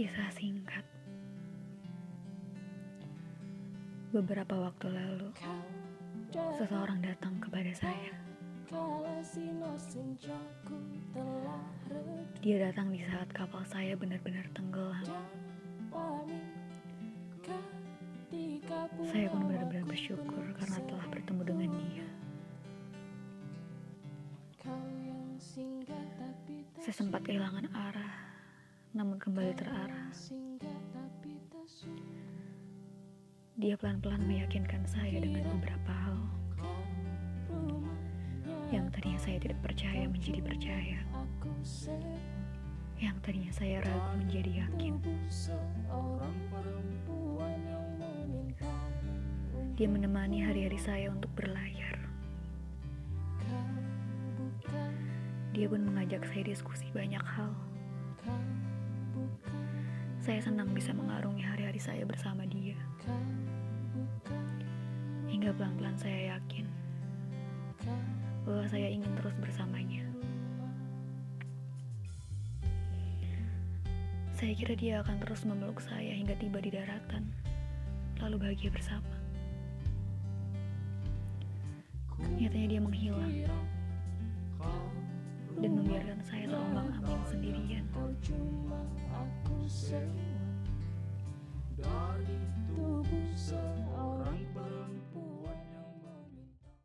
Kisah singkat. Beberapa waktu lalu Seseorang datang kepada saya. Dia datang di saat kapal saya benar-benar tenggelam. Saya pun benar-benar bersyukur karena telah bertemu dengan dia. Saya sempat kehilangan arah namun kembali terarah. Dia pelan-pelan meyakinkan saya dengan beberapa hal yang tadinya saya tidak percaya menjadi percaya, yang tadinya saya ragu menjadi yakin. Dia menemani hari-hari saya untuk berlayar. Dia pun mengajak saya diskusi banyak hal. Saya senang bisa mengarungi hari-hari saya bersama dia. Hingga pelan-pelan saya yakin bahwa saya ingin terus bersamanya. Saya kira dia akan terus memeluk saya hingga tiba di daratan, lalu bahagia bersama. Nyatanya dia menghilang dan membiarkan saya terombang-ambing sendirian